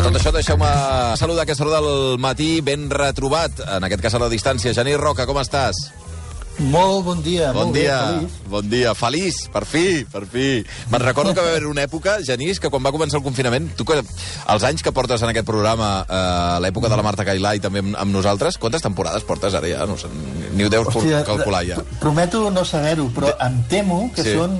A tot això, deixeu-me saludar que saluda el matí ben retrobat, en aquest cas a la distància. Genís Roca, com estàs? Molt bon dia, Bon molt dia, bé, feliç. bon dia, feliç, per fi, per fi. Me'n recordo que va haver una època, Genís, que quan va començar el confinament, tu que els anys que portes en aquest programa, eh, l'època de la Marta Cailà i també amb, amb nosaltres, quantes temporades portes ara ja? No sé, ni ho deus Hòstia, calcular ja. pr- Prometo no saber-ho, però em temo que Sí. són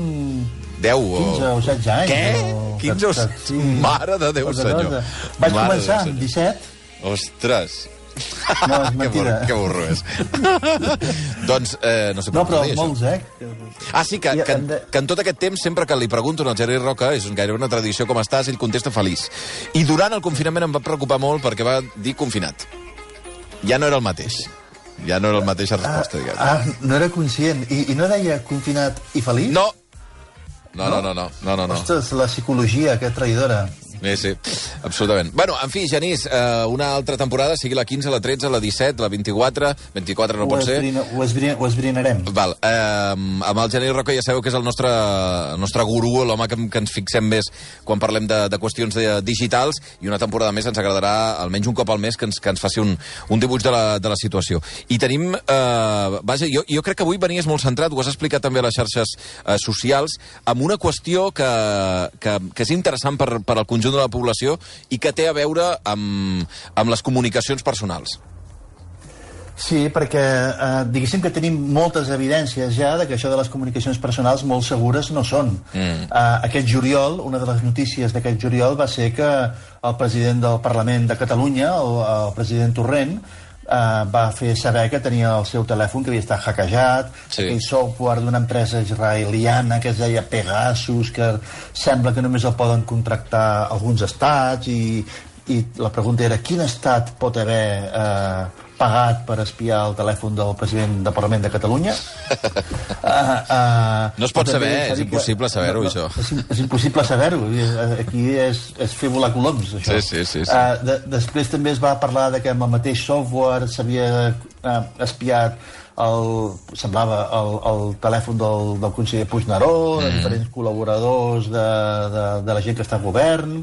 10 o... 15 o 16 anys. Què? O... 15 o... Sí. Mare de Déu, Cosa senyor. grossa. Vaig Mare començar amb senyor. 17. Ostres. No, és que, mentida. burro, que burro és. doncs, eh, no sé No, per però dir això. molts, eh? Ah, sí, que, que, que en tot aquest temps, sempre que li pregunto al Gerard Roca, és gairebé una tradició com estàs, ell contesta feliç. I durant el confinament em va preocupar molt perquè va dir confinat. Ja no era el mateix. Ja no era la mateixa resposta, diguem. Ah, no era conscient. I, I no deia confinat i feliç? No! No, no, no, no, no, no, no. Ostres, la psicologia, que traïdora. Sí, sí, absolutament. Bueno, en fi, Genís, eh, una altra temporada, sigui la 15, la 13, la 17, la 24, 24 no ho, pot ser. ho, esbrina, ho esbrinarem. Val, eh, amb el Genís Roca ja sabeu que és el nostre, el nostre gurú, l'home que, que ens fixem més quan parlem de, de qüestions de, digitals, i una temporada més ens agradarà almenys un cop al mes que ens, que ens faci un, un dibuix de la, de la situació. I tenim... Eh, vaja, jo, jo crec que avui venies molt centrat, ho has explicat també a les xarxes eh, socials, amb una qüestió que, que, que és interessant per, per al conjunt de la població i que té a veure amb, amb les comunicacions personals. Sí, perquè eh, diguéssim que tenim moltes evidències ja de que això de les comunicacions personals molt segures no són. Mm. Eh, aquest juliol, una de les notícies d'aquest juliol va ser que el president del Parlament de Catalunya, el, el president Torrent, eh, va fer saber que tenia el seu telèfon que havia estat hackejat, Sí. aquell software d'una empresa israeliana que es deia Pegasus, que sembla que només el poden contractar alguns estats i, i la pregunta era quin estat pot haver eh, pagat per espiar el telèfon del president del Parlament de Catalunya? uh, uh, No es pot saber, és impossible saber-ho, això. És, és impossible saber-ho. Eh, Aquí és, és fer volar coloms, això. Sí, sí, sí, sí. Uh, de, després també es va parlar de que amb el mateix software s'havia uh, espiat el, semblava el, el telèfon del, del conseller Puigneró, mm. de diferents col·laboradors de, de, de la gent que està al govern.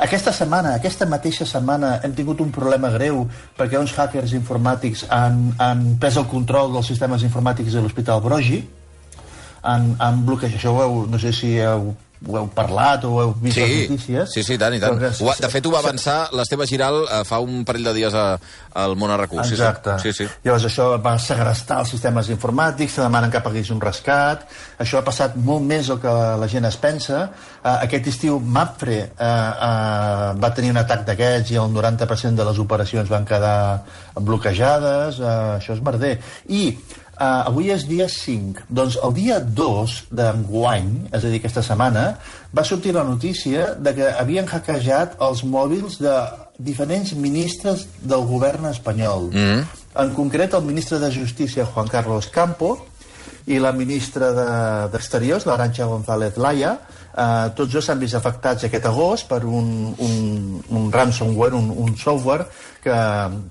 Aquesta setmana, aquesta mateixa setmana, hem tingut un problema greu perquè uns hackers informàtics han, han pres el control dels sistemes informàtics de l'Hospital Brogi, han, han bloquejat, això ho heu, no sé si heu, ho heu parlat o heu vist les Sí, notícies. sí, sí, tant, i tant. Que- Ho, de fet, ho va avançar l'Esteve Giral eh, fa un parell de dies a, al Món Arracú. Sí, Exacte. Sí, sí. Llavors això va segrestar els sistemes informàtics, se demanen que paguis un rescat, això ha passat molt més del que la gent es pensa. Uh, aquest estiu Mapfre uh, uh, va tenir un atac d'aquests i el 90% de les operacions van quedar bloquejades, uh, això és merder. I Uh, avui és dia 5. Doncs el dia 2 d'enguany, és a dir, aquesta setmana, va sortir la notícia de que havien hackejat els mòbils de diferents ministres del govern espanyol. Mm -hmm. En concret, el ministre de Justícia, Juan Carlos Campo, i la ministra de- d'Exteriors, de, l'Aranxa González Laya, eh, tots dos s'han vist afectats aquest agost per un, un, un ransomware, un, un software que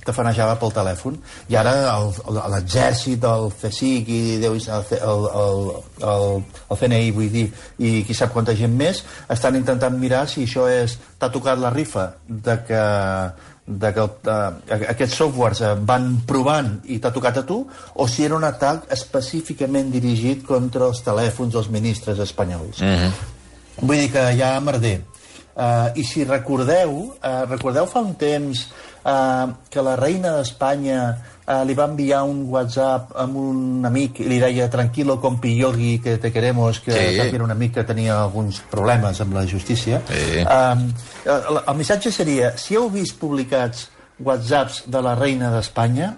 tafanejava pel telèfon. I ara el- el- l'exèrcit, el CSIC i Déu, el, el, el, el CNI, vull dir, i qui sap quanta gent més, estan intentant mirar si això és t'ha tocat la rifa de que de que uh, aquests softwares uh, van provant i t'ha tocat a tu, o si era un atac específicament dirigit contra els telèfons dels ministres espanyols. Mm -hmm. Vull dir que hi ha merder. Uh, I si recordeu, uh, recordeu fa un temps uh, que la reina d'Espanya uh, li va enviar un WhatsApp amb un amic i li deia tranquilo compi yogi que te queremos que, Sí. era un amic que tenia alguns problemes amb la justícia Sí. Um, el, el missatge seria, si heu vist publicats whatsapps de la reina d'Espanya,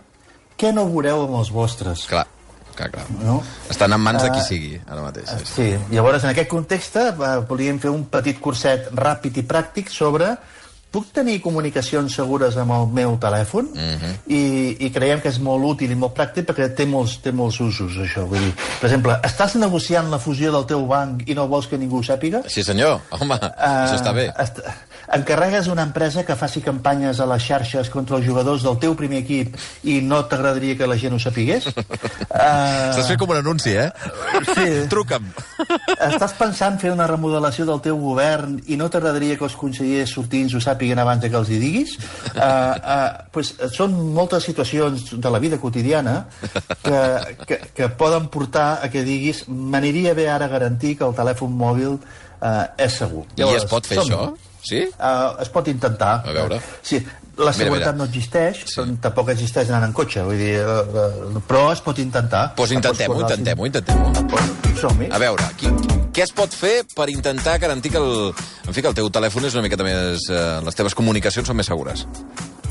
què no veureu amb els vostres? Clar, clar, clar. No? Estan en mans de qui Ah, sigui, ara mateix. Sí, sí. Llavors en aquest context eh, volíem fer un petit curset ràpid i pràctic sobre puc tenir comunicacions segures amb el meu telèfon Mhm. I, i creiem que és molt útil i molt pràctic perquè té molts, té molts usos això, vull dir, per exemple, estàs negociant la fusió del teu banc i no vols que ningú ho sàpiga? Sí, senyor. Home, això està bé. Est encarregues una empresa que faci campanyes a les xarxes contra els jugadors del teu primer equip i no t'agradaria que la gent ho sapigués? Uh... Estàs fent com un anunci, eh? Sí. Truca'm. Estàs pensant fer una remodelació del teu govern i no t'agradaria que els consellers sortins ho sàpiguen abans que els hi diguis? Uh, uh, pues, són moltes situacions de la vida quotidiana que, que, que poden portar a que diguis m'aniria bé ara garantir que el telèfon mòbil uh, és segur. Llavors, I es pot fer això? Sí? Uh, es pot intentar. A veure. Sí, la seguretat mira, mira. no existeix, sí. tampoc existeix anant en cotxe, vull dir, uh, uh, però es pot intentar. Doncs pues intentem-ho, intentem-ho, intentem-ho. Som-hi. A veure, qui, què es pot fer per intentar garantir que el, en fi, que el teu telèfon és una miqueta més... Uh, les teves comunicacions són més segures?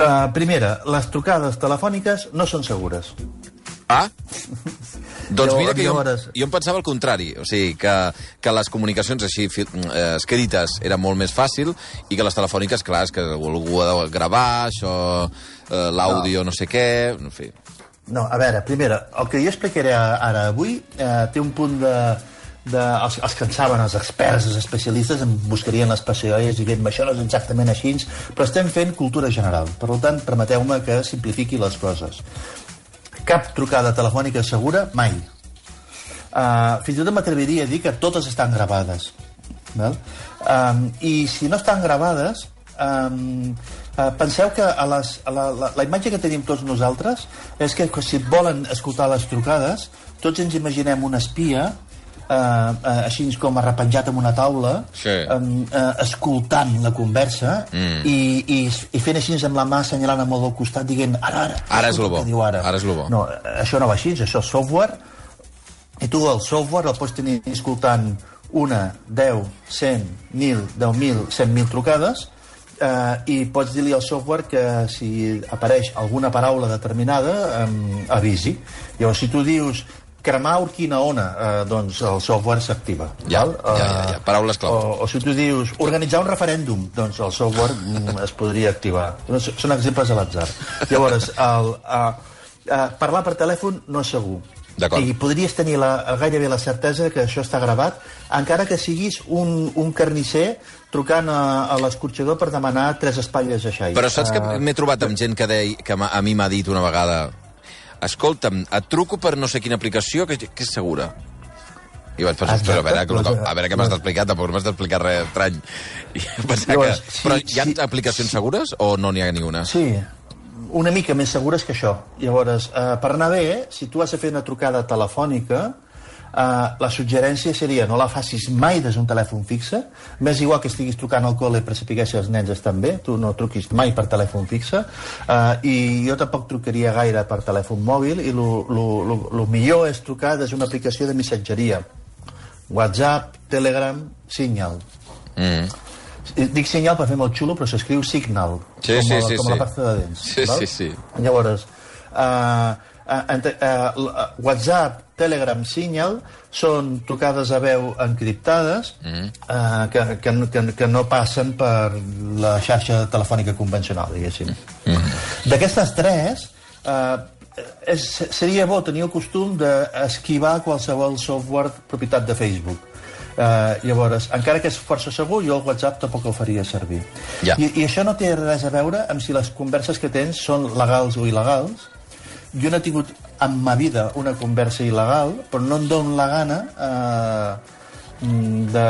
Uh, primera, les trucades telefòniques no són segures. Ah? Doncs mira que jo, jo em pensava el contrari, o sigui, que, que les comunicacions així eh, escrites era molt més fàcil i que les telefòniques, clar, és que algú ha de gravar, això, eh, l'àudio no. no sé què, en fi. No, a veure, primera, el que jo explicaré ara avui eh, té un punt de, de, els, els que en saben, els experts, els especialistes, em buscarien les pesseolles i dient això no és exactament així, però estem fent cultura general. Per tant, permeteu-me que simplifiqui les coses cap trucada telefònica segura mai. Uh, fins i tot m'atreviria a dir que totes estan gravades. Val? Um, I si no estan gravades, um, uh, penseu que a les, a la, la, la imatge que tenim tots nosaltres és que si volen escoltar les trucades, tots ens imaginem un espia eh, uh, així com arrepenjat en una taula, sí. um, uh, escoltant la conversa mm. i, i, i fent així amb la mà assenyalant amb el del costat dient ara, ara, ara és el bo. Diu ara. ara és bo. No, això no va així, això és software i tu el software el pots tenir escoltant una, 10, 100, 1.000, 10.000, 100.000 trucades eh, i pots dir-li al software que si apareix alguna paraula determinada eh, avisi. Llavors, si tu dius cremar Urquina Ona, eh, doncs el software s'activa. Ja, ja, ja, ja, eh, paraules clau. O, o si tu dius organitzar un referèndum, doncs el software mm, es podria activar. Són exemples a l'atzar. Llavors, el, a, a, parlar per telèfon no és segur. I podries tenir la, gairebé la certesa que això està gravat, encara que siguis un, un carnisser trucant a, a l'escorxador per demanar tres espatlles a xai. Però saps que m'he trobat amb gent que, dei, que a mi m'ha dit una vegada escolta'm, et truco per no sé quina aplicació que, que és segura. I vaig pensar, però a veure, que, a veure què m'has d'explicar, tampoc m'has d'explicar res estrany. I pensar que... Però hi ha sí, aplicacions segures o no n'hi ha ni una? Sí, una mica més segures que això. Llavors, eh, per anar bé, si tu has de fer una trucada telefònica, Uh, la suggerència seria no la facis mai des d'un telèfon fixe, més igual que estiguis trucant al col·le per saber si els nens estan bé, tu no truquis mai per telèfon fixe, uh, i jo tampoc trucaria gaire per telèfon mòbil, i el millor és trucar des d'una aplicació de missatgeria. WhatsApp, Telegram, Signal. Mm. Dic Signal per fer molt xulo, però s'escriu Signal, sí, com, sí, sí, com sí. la pasta de dents. Sí, val? sí, sí. Llavors, uh, uh, uh, WhatsApp, Telegram, Signal, són trucades a veu encriptades mm. eh, que, que, que, que no passen per la xarxa telefònica convencional, diguéssim. Mm. D'aquestes tres, eh, és, seria bo tenir el costum d'esquivar qualsevol software propietat de Facebook. Uh, llavors, encara que és força segur, jo el WhatsApp tampoc el faria servir. Ja. I, I això no té res a veure amb si les converses que tens són legals o il·legals. Jo no he tingut en ma vida una conversa il·legal, però no em dono la gana eh, de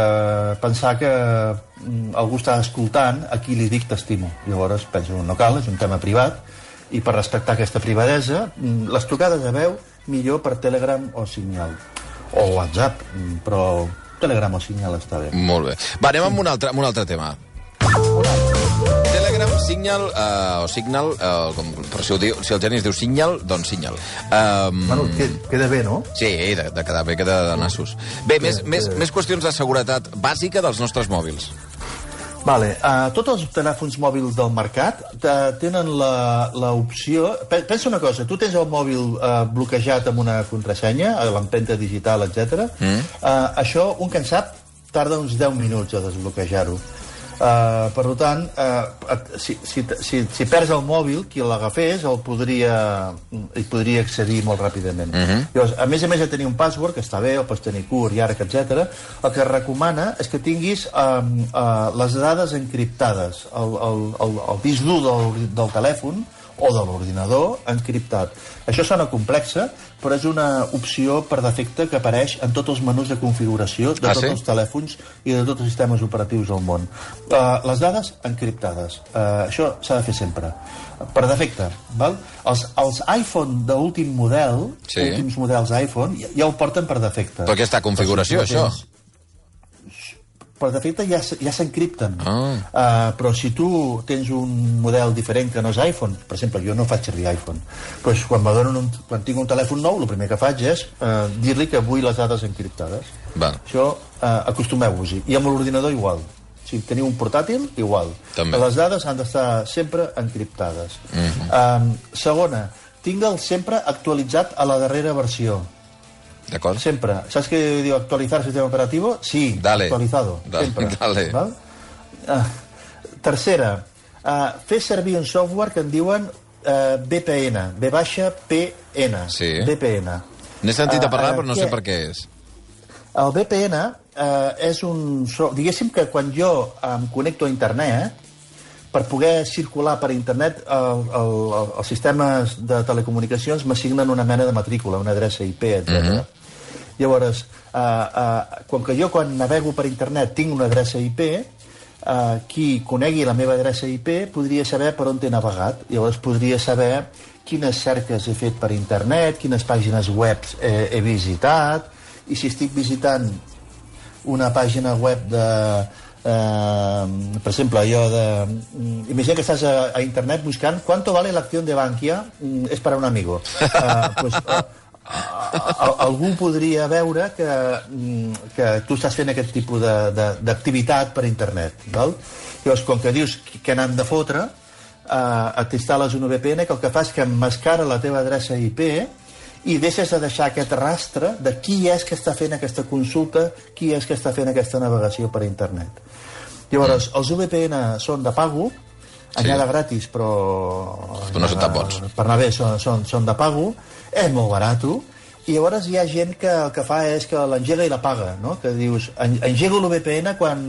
pensar que mm, algú està escoltant a qui li dic t'estimo. Llavors penso, no cal, és un tema privat, i per respectar aquesta privadesa, mm, les trucades de veu millor per Telegram o Signal. O WhatsApp, mm, però Telegram o Signal està bé. Molt bé. Va, anem amb un altre, amb un altre tema. Signal, uh, o Signal, uh, com, però si, diu, si el geni es diu Signal, doncs Signal. Um, bueno, queda bé, no? Sí, de, de quedar bé, queda de nassos. Bé, sí, més, sí. més, més qüestions de seguretat bàsica dels nostres mòbils. Vale, uh, tots els telèfons mòbils del mercat uh, tenen l'opció... Pensa una cosa, tu tens el mòbil uh, bloquejat amb una contrasenya, l'empenta digital, etc. Mm. Uh, això, un que en sap, tarda uns 10 minuts a desbloquejar-ho. Uh, per tant, uh, si, si, si, si perds el mòbil, qui l'agafés el podria, hi podria accedir molt ràpidament. Uh -huh. Llavors, a més a més de tenir un password, que està bé, el pots tenir curt, llarg, etc. el que es recomana és que tinguis um, uh, les dades encriptades, el, el, el, el disc dur del, del telèfon, o de l'ordinador encriptat. Això sona complexa, però és una opció per defecte que apareix en tots els menús de configuració de Ah, tots sí? els telèfons i de tots els sistemes operatius del món. Uh, les dades encriptades. Uh, això s'ha de fer sempre. Per defecte. Val? Els, els iPhone d'últim model, Sí. últims models iPhone, ja, ja ho porten per defecte. Però aquesta configuració, no això. Per defecte ja, ja s'encripten. Ah. Uh, però si tu tens un model diferent que no és iPhone, per exemple, jo no faig servir iPhone, doncs quan, un, quan tinc un telèfon nou, el primer que faig és uh, dir-li que vull les dades encriptades. Val. Això uh, acostumeu-vos-hi. I amb l'ordinador igual. Si teniu un portàtil, igual. També. Les dades han d'estar sempre encriptades. Mm -hmm. um, segona, tingue'l sempre actualitzat a la darrera versió. D'acord? Sempre. ¿Sabes qué digo? ¿Actualizar sistema operativo? Sí, Dale. actualizado. Dale, Sempre. dale. Val? Ah, tercera, uh, fer servir un software que en diuen uh, VPN, V baixa PN, Sí. VPN. N'he sentit a Ah, parlar, ah, però no sé què? per què és. El VPN eh, és un... So diguéssim que quan jo em connecto a internet, per poder circular per internet, el, el, el, els sistemes de telecomunicacions m'assignen una mena de matrícula, una adreça IP, etc. Mm -hmm. Llavors, eh, eh, com que jo quan navego per internet tinc una adreça IP, eh, qui conegui la meva adreça IP podria saber per on he navegat. Llavors podria saber quines cerques he fet per internet, quines pàgines web eh, he visitat, i si estic visitant una pàgina web de... Eh, per exemple, jo de... mm, Imagina que estàs a, a internet buscant ¿Cuánto vale la acción de Bankia? Mm, és per a un amigo. Eh, pues, eh, a- algú podria veure que, mm, que tu estàs fent aquest tipus de- de- d'activitat per internet. Val? Llavors, com que dius que n'han de fotre, eh, t'instal·les un VPN que el que fa és que emmascara la teva adreça IP i deixes de deixar aquest rastre de qui és que està fent aquesta consulta, qui és que està fent aquesta navegació per internet. Llavors, els VPN són de pago, Sí. anyada gratis, però... Però no són tan bons. Per anar bé, són, són, són de pago, és molt barat, i llavors hi ha gent que el que fa és que l'engega i la paga, no? que dius, "En- engego el VPN quan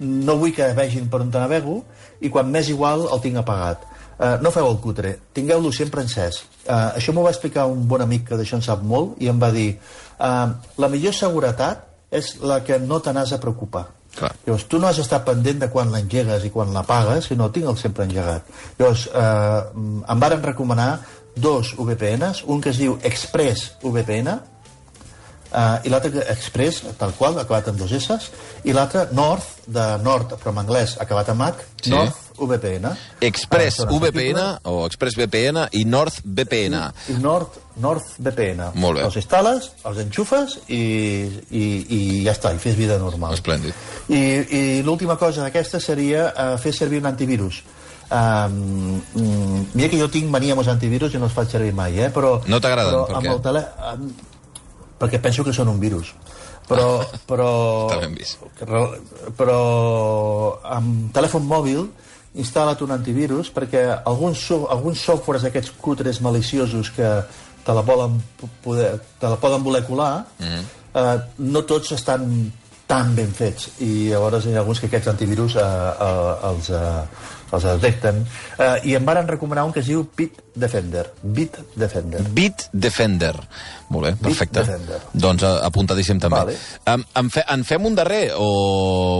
no vull que vegin per on te navego i quan m'és igual el tinc apagat. Uh, no feu el cutre, tingueu-lo sempre encès. Uh, això m'ho va explicar un bon amic que d'això en sap molt i em va dir uh, la millor seguretat és la que no te n'has de preocupar. Clar. Llavors, tu no has d'estar pendent de quan l'engegues i quan la pagues, sinó tinc-el sempre engegat. Llavors, eh, em varen recomanar dos VPNs, un que es diu Express VPN, eh, i l'altre que- Express, tal qual, acabat amb dos S, i l'altre North, de Nord, però en anglès, acabat amb H, Sí. North VPN. Express Eh, són VPN o Express VPN i North VPN. i Nord, North VPN. Molt bé. Els instal·les, els enxufes i, i, i ja està, i fes vida normal. Esplèndid. I, i l'última cosa d'aquesta seria uh, fer servir un antivirus. Um, mira que jo tinc mania amb els antivirus i no els faig servir mai, eh? però... No t'agraden, per amb què? El tele... amb- perquè penso que són un virus. Però... però Està ben vist. però amb telèfon mòbil instal·la't un antivirus perquè alguns, so, alguns softwares aquests cutres maliciosos que te la volen poder, te la poden voler colar mm. -hmm. eh, no tots estan tan ben fets i llavors hi ha alguns que aquests antivirus eh, eh, els, eh, els detecten eh, i em varen recomanar un que es diu Bitdefender Bitdefender Bit Defender. Molt bé, perfecte. Defender. Doncs eh, apuntadíssim també. Vale. En, en, fe, en fem un darrer o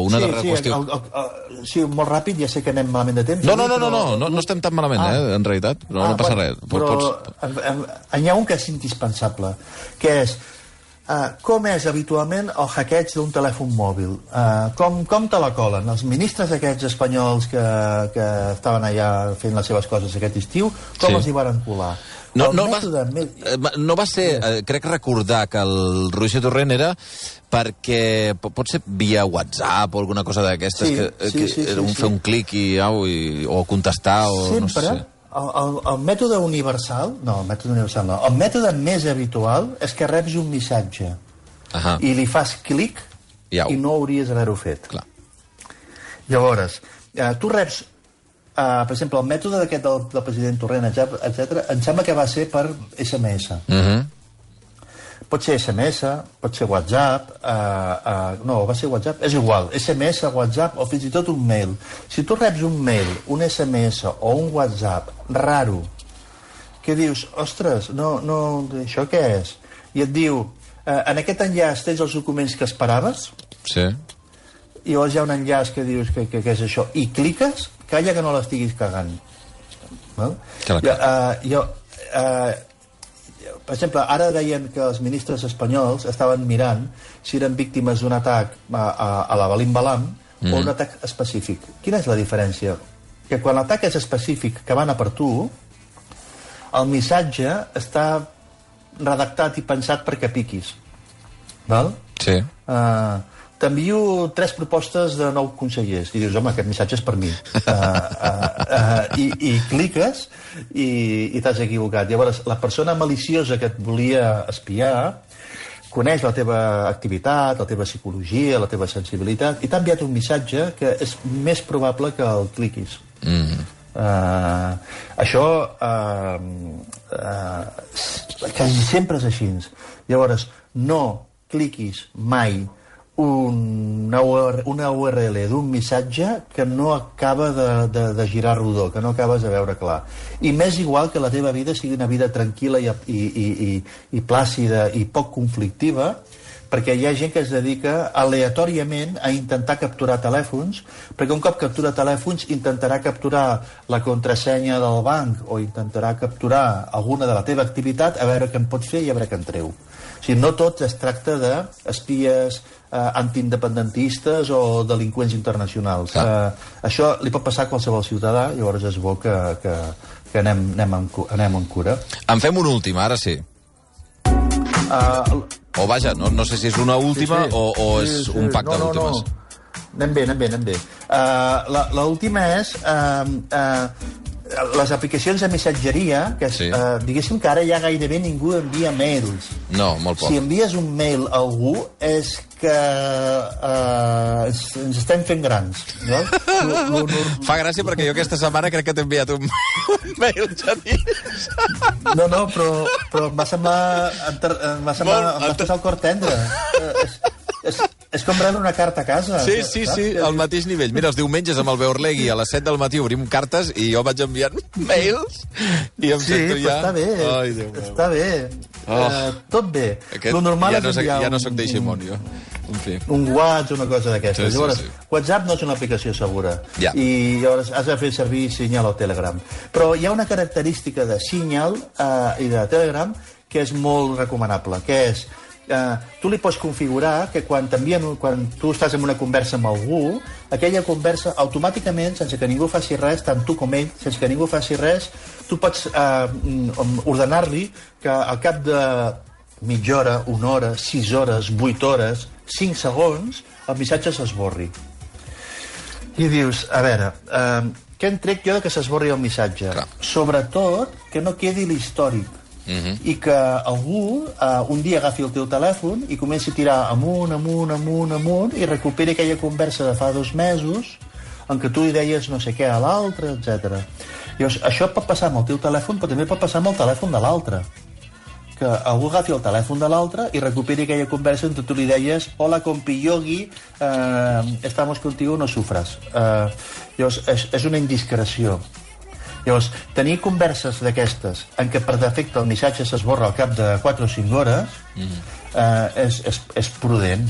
una sí, darrera sí, qüestió? El, el, el, sí, molt ràpid, ja sé que anem malament de temps No, no, no, no, no, no, no estem tan malament, Ah. eh, en realitat. No, no passa res. Però Pots... en, en, en, hi ha un que és indispensable, que és uh, com és habitualment el hackeig d'un telèfon mòbil? Uh, com, com te la colen? Els ministres aquests espanyols que, que estaven allà fent les seves coses aquest estiu, com Sí. els hi varen colar? No, El no, va, més- eh, no va ser, eh, crec recordar que el Roger Torrent era perquè po- pot ser via WhatsApp o alguna cosa d'aquestes, Sí, que, sí, que sí, era sí, un sí. fer un clic i, au, i, o contestar o no Sempre, sé. El, el, el mètode universal, no, el mètode universal no, el mètode més habitual és que reps un missatge Ahà. i li fas clic I au. i no hauries d'haver-ho fet. Clar. Llavors, eh, tu reps, eh, per exemple, el mètode d'aquest del, del president Torrent, etc, em sembla que va ser per SMS. Uh -huh. Pot ser SMS, pot ser WhatsApp, eh, eh, no, va ser WhatsApp, és igual, SMS, WhatsApp o fins i tot un mail. Si tu reps un mail, un SMS o un WhatsApp raro, que dius, ostres, no, no, això què és? I et diu, eh, en aquest enllaç tens els documents que esperaves, Sí. i llavors hi ha un enllaç que dius que, que, que és això, i cliques, calla que no l'estiguis cagant. Val? Que la Jo, uh, jo, uh, per exemple, ara deien que els ministres espanyols estaven mirant si eren víctimes d'un atac a, a, a la Balim Balam mm. o un atac específic. Quina és la diferència? Que quan l'atac és específic, que van a per tu, el missatge està redactat i pensat perquè piquis. Val? Sí. Uh, T'envio tres propostes de nou consellers i dius, home, aquest missatge és per mi. Uh, uh, uh, i, I cliques i, i t'has equivocat. Llavors, la persona maliciosa que et volia espiar coneix la teva activitat, la teva psicologia, la teva sensibilitat, i t'ha enviat un missatge que és més probable que el cliquis. Mm. Uh, això uh, uh, quasi sempre és així. Llavors, no cliquis mai una, una URL d'un missatge que no acaba de, de, de girar rodó, que no acabes de veure clar. I més igual que la teva vida sigui una vida tranquil·la i, i, i, i, i plàcida i poc conflictiva, perquè hi ha gent que es dedica aleatòriament a intentar capturar telèfons, perquè un cop captura telèfons intentarà capturar la contrasenya del banc o intentarà capturar alguna de la teva activitat a veure què en pot fer i a veure què en treu. O sigui, no tot es tracta d'espies eh, antiindependentistes o delinqüents internacionals. Eh, això li pot passar a qualsevol ciutadà, llavors és bo que, que, que anem, anem, en, anem en cura. En fem una última, ara sí. Uh, O vaja, no, no sé si és una última Sí, sí. o, o és Sí, sí. un pacte no, no, d'últimes. No. Anem bé, anem bé, anem bé. Uh, L'última és... Uh, uh, les aplicacions de missatgeria, que Sí. uh, diguéssim que ara ja gairebé ningú envia mails. No, molt poc. Si envies un mail a algú és que uh, ens, estem fent grans. No? Lo, lo, lo, Fa gràcia perquè jo aquesta setmana crec que t'he enviat un, un mail, Genís. no, no, però, però em va semblar... Em, va semblar... Molt- Em va posar el cor tendre. Eh, és, és, és com rebre una carta a casa. Sí, sí, saps? sí, al mateix nivell. Mira, els diumenges amb el Beorlegui a les 7 del matí obrim cartes i jo vaig enviant mails i em Sí, sento ja... està bé. Ai, Déu meu. està bé. Oh. Eh, tot bé. Aquest, Lo normal ja, és no soc, enviar ja no soc d'Eiximon, jo. En fi. un WhatsApp o una cosa d'aquestes. Sí, sí, llavors, sí. WhatsApp no és una aplicació segura. Ja. I llavors has de fer servir Signal o Telegram. Però hi ha una característica de Signal eh, i de Telegram que és molt recomanable, que és eh, tu li pots configurar que quan quan tu estàs en una conversa amb algú, aquella conversa automàticament, sense que ningú faci res, tant tu com ell, sense que ningú faci res, tu pots eh, mm, ordenar-li que al cap de mitja hora, una hora, sis hores, vuit hores, cinc segons, el missatge s'esborri. I dius, a veure, eh, què en trec jo de que s'esborri el missatge? Clar. Sobretot, que no quedi l'històric. Mhm. I que algú eh, un dia agafi el teu telèfon i comenci a tirar amunt, amunt, amunt, amunt i recuperi aquella conversa de fa dos mesos en què tu li deies no sé què a l'altre, etc. Llavors, això pot passar amb el teu telèfon, però també pot passar amb el telèfon de l'altre que algú agafi el telèfon de l'altre i recuperi aquella conversa on tu li deies hola compi Yogi, eh, estamos contigo, no sufras. Eh, llavors, és, és una indiscreció. Llavors, tenir converses d'aquestes en què per defecte el missatge s'esborra al cap de 4 o 5 hores eh, és, és, és prudent.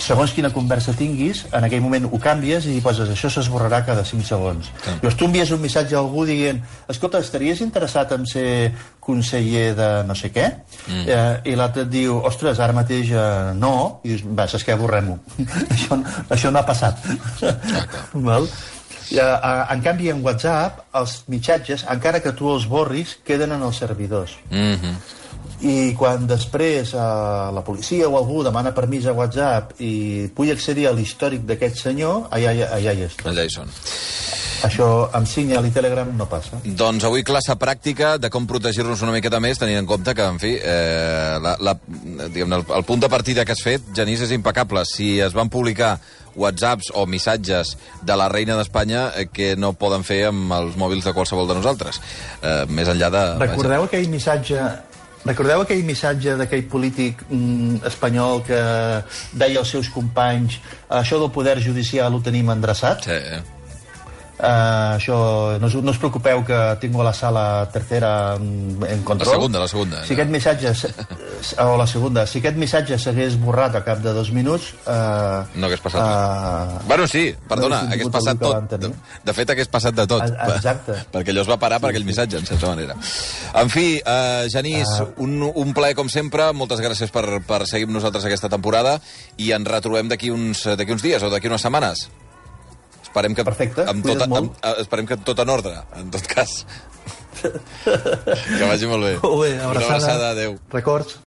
Segons quina conversa tinguis, en aquell moment ho canvies i poses això s'esborrarà cada 5 segons. Llavors tu envies un missatge a algú dient escolta, estaries interessat en ser conseller de no sé què? Mm. Eh, I l'altre et diu, ostres, ara mateix eh, no. I dius, va, saps què, borrem-ho. això, això no ha passat. Val? Eh, en canvi, en WhatsApp, els missatges, encara que tu els borris, queden en els servidors. Mhm. I quan després eh, la policia o algú demana permís a WhatsApp i vull accedir a l'històric d'aquest senyor, allà, allà, allà hi és. Allà hi són. Això amb Signal i Telegram no passa. Doncs avui classe pràctica de com protegir-nos una miqueta més, tenint en compte que, en fi, eh, la, la, el, el punt de partida que has fet, Genís, és impecable. Si es van publicar whatsapps o missatges de la reina d'Espanya eh, que no poden fer amb els mòbils de qualsevol de nosaltres. Eh, més enllà de... Recordeu aquell missatge Recordeu aquell missatge d'aquell polític mm, espanyol que deia als seus companys això del poder judicial ho tenim endreçat? Sí. Uh, això, no us, no us preocupeu que tinc a la sala tercera en, en control. La segunda, la segunda. Si aquest missatge, o la segunda, si aquest missatge s'hagués borrat a cap de dos minuts... Uh, no hagués passat uh, Bueno, sí, perdona, no hagués passat tot. De, de fet, hagués passat de tot. Exacte. perquè allò es va parar sí, per aquell missatge, en certa manera. En fi, uh, Genís, uh, un, un plaer com sempre. Moltes gràcies per, per seguir amb nosaltres aquesta temporada i ens retrobem d'aquí uns, uns dies o d'aquí unes setmanes. Esperem que, Perfecte, amb tot, amb, esperem que tot en ordre, en tot cas. que vagi molt bé. Molt bé, abraçada. Una abraçada, adeu. Records.